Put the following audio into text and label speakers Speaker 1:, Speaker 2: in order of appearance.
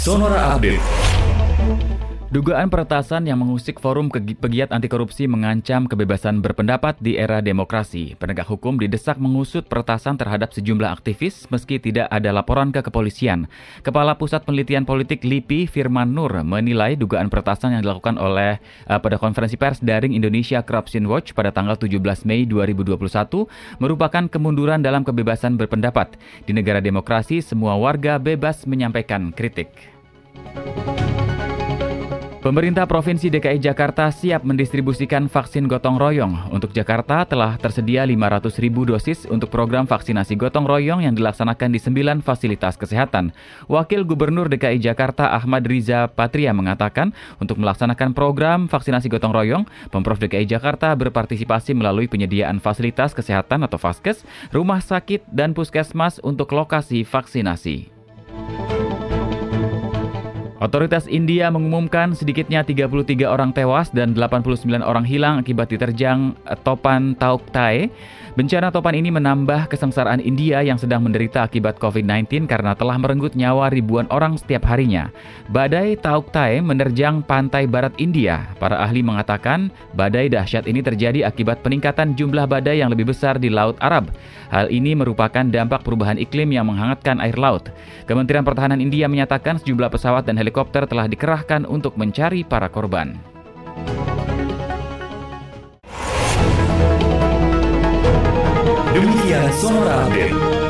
Speaker 1: Sonora Update.
Speaker 2: Dugaan peretasan yang mengusik forum pegiat anti korupsi mengancam kebebasan berpendapat di era demokrasi. Penegak hukum didesak mengusut peretasan terhadap sejumlah aktivis meski tidak ada laporan ke kepolisian. Kepala Pusat Penelitian Politik LIPI Firman Nur menilai dugaan peretasan yang dilakukan oleh uh, pada konferensi pers daring Indonesia Corruption Watch pada tanggal 17 Mei 2021 merupakan kemunduran dalam kebebasan berpendapat. Di negara demokrasi, semua warga bebas menyampaikan kritik. Pemerintah Provinsi DKI Jakarta siap mendistribusikan vaksin gotong royong. Untuk Jakarta telah tersedia 500 ribu dosis untuk program vaksinasi gotong royong yang dilaksanakan di 9 fasilitas kesehatan. Wakil Gubernur DKI Jakarta Ahmad Riza Patria mengatakan untuk melaksanakan program vaksinasi gotong royong, Pemprov DKI Jakarta berpartisipasi melalui penyediaan fasilitas kesehatan atau vaskes, rumah sakit, dan puskesmas untuk lokasi vaksinasi. Otoritas India mengumumkan sedikitnya 33 orang tewas dan 89 orang hilang akibat diterjang topan Tauk Tae. Bencana topan ini menambah kesengsaraan India yang sedang menderita akibat COVID-19 karena telah merenggut nyawa ribuan orang setiap harinya. Badai Tauk Tae menerjang pantai barat India. Para ahli mengatakan badai dahsyat ini terjadi akibat peningkatan jumlah badai yang lebih besar di Laut Arab. Hal ini merupakan dampak perubahan iklim yang menghangatkan air laut. Kementerian Pertahanan India menyatakan sejumlah pesawat dan helikopter helikopter telah dikerahkan untuk mencari para korban.
Speaker 1: Demikian Sonora Update.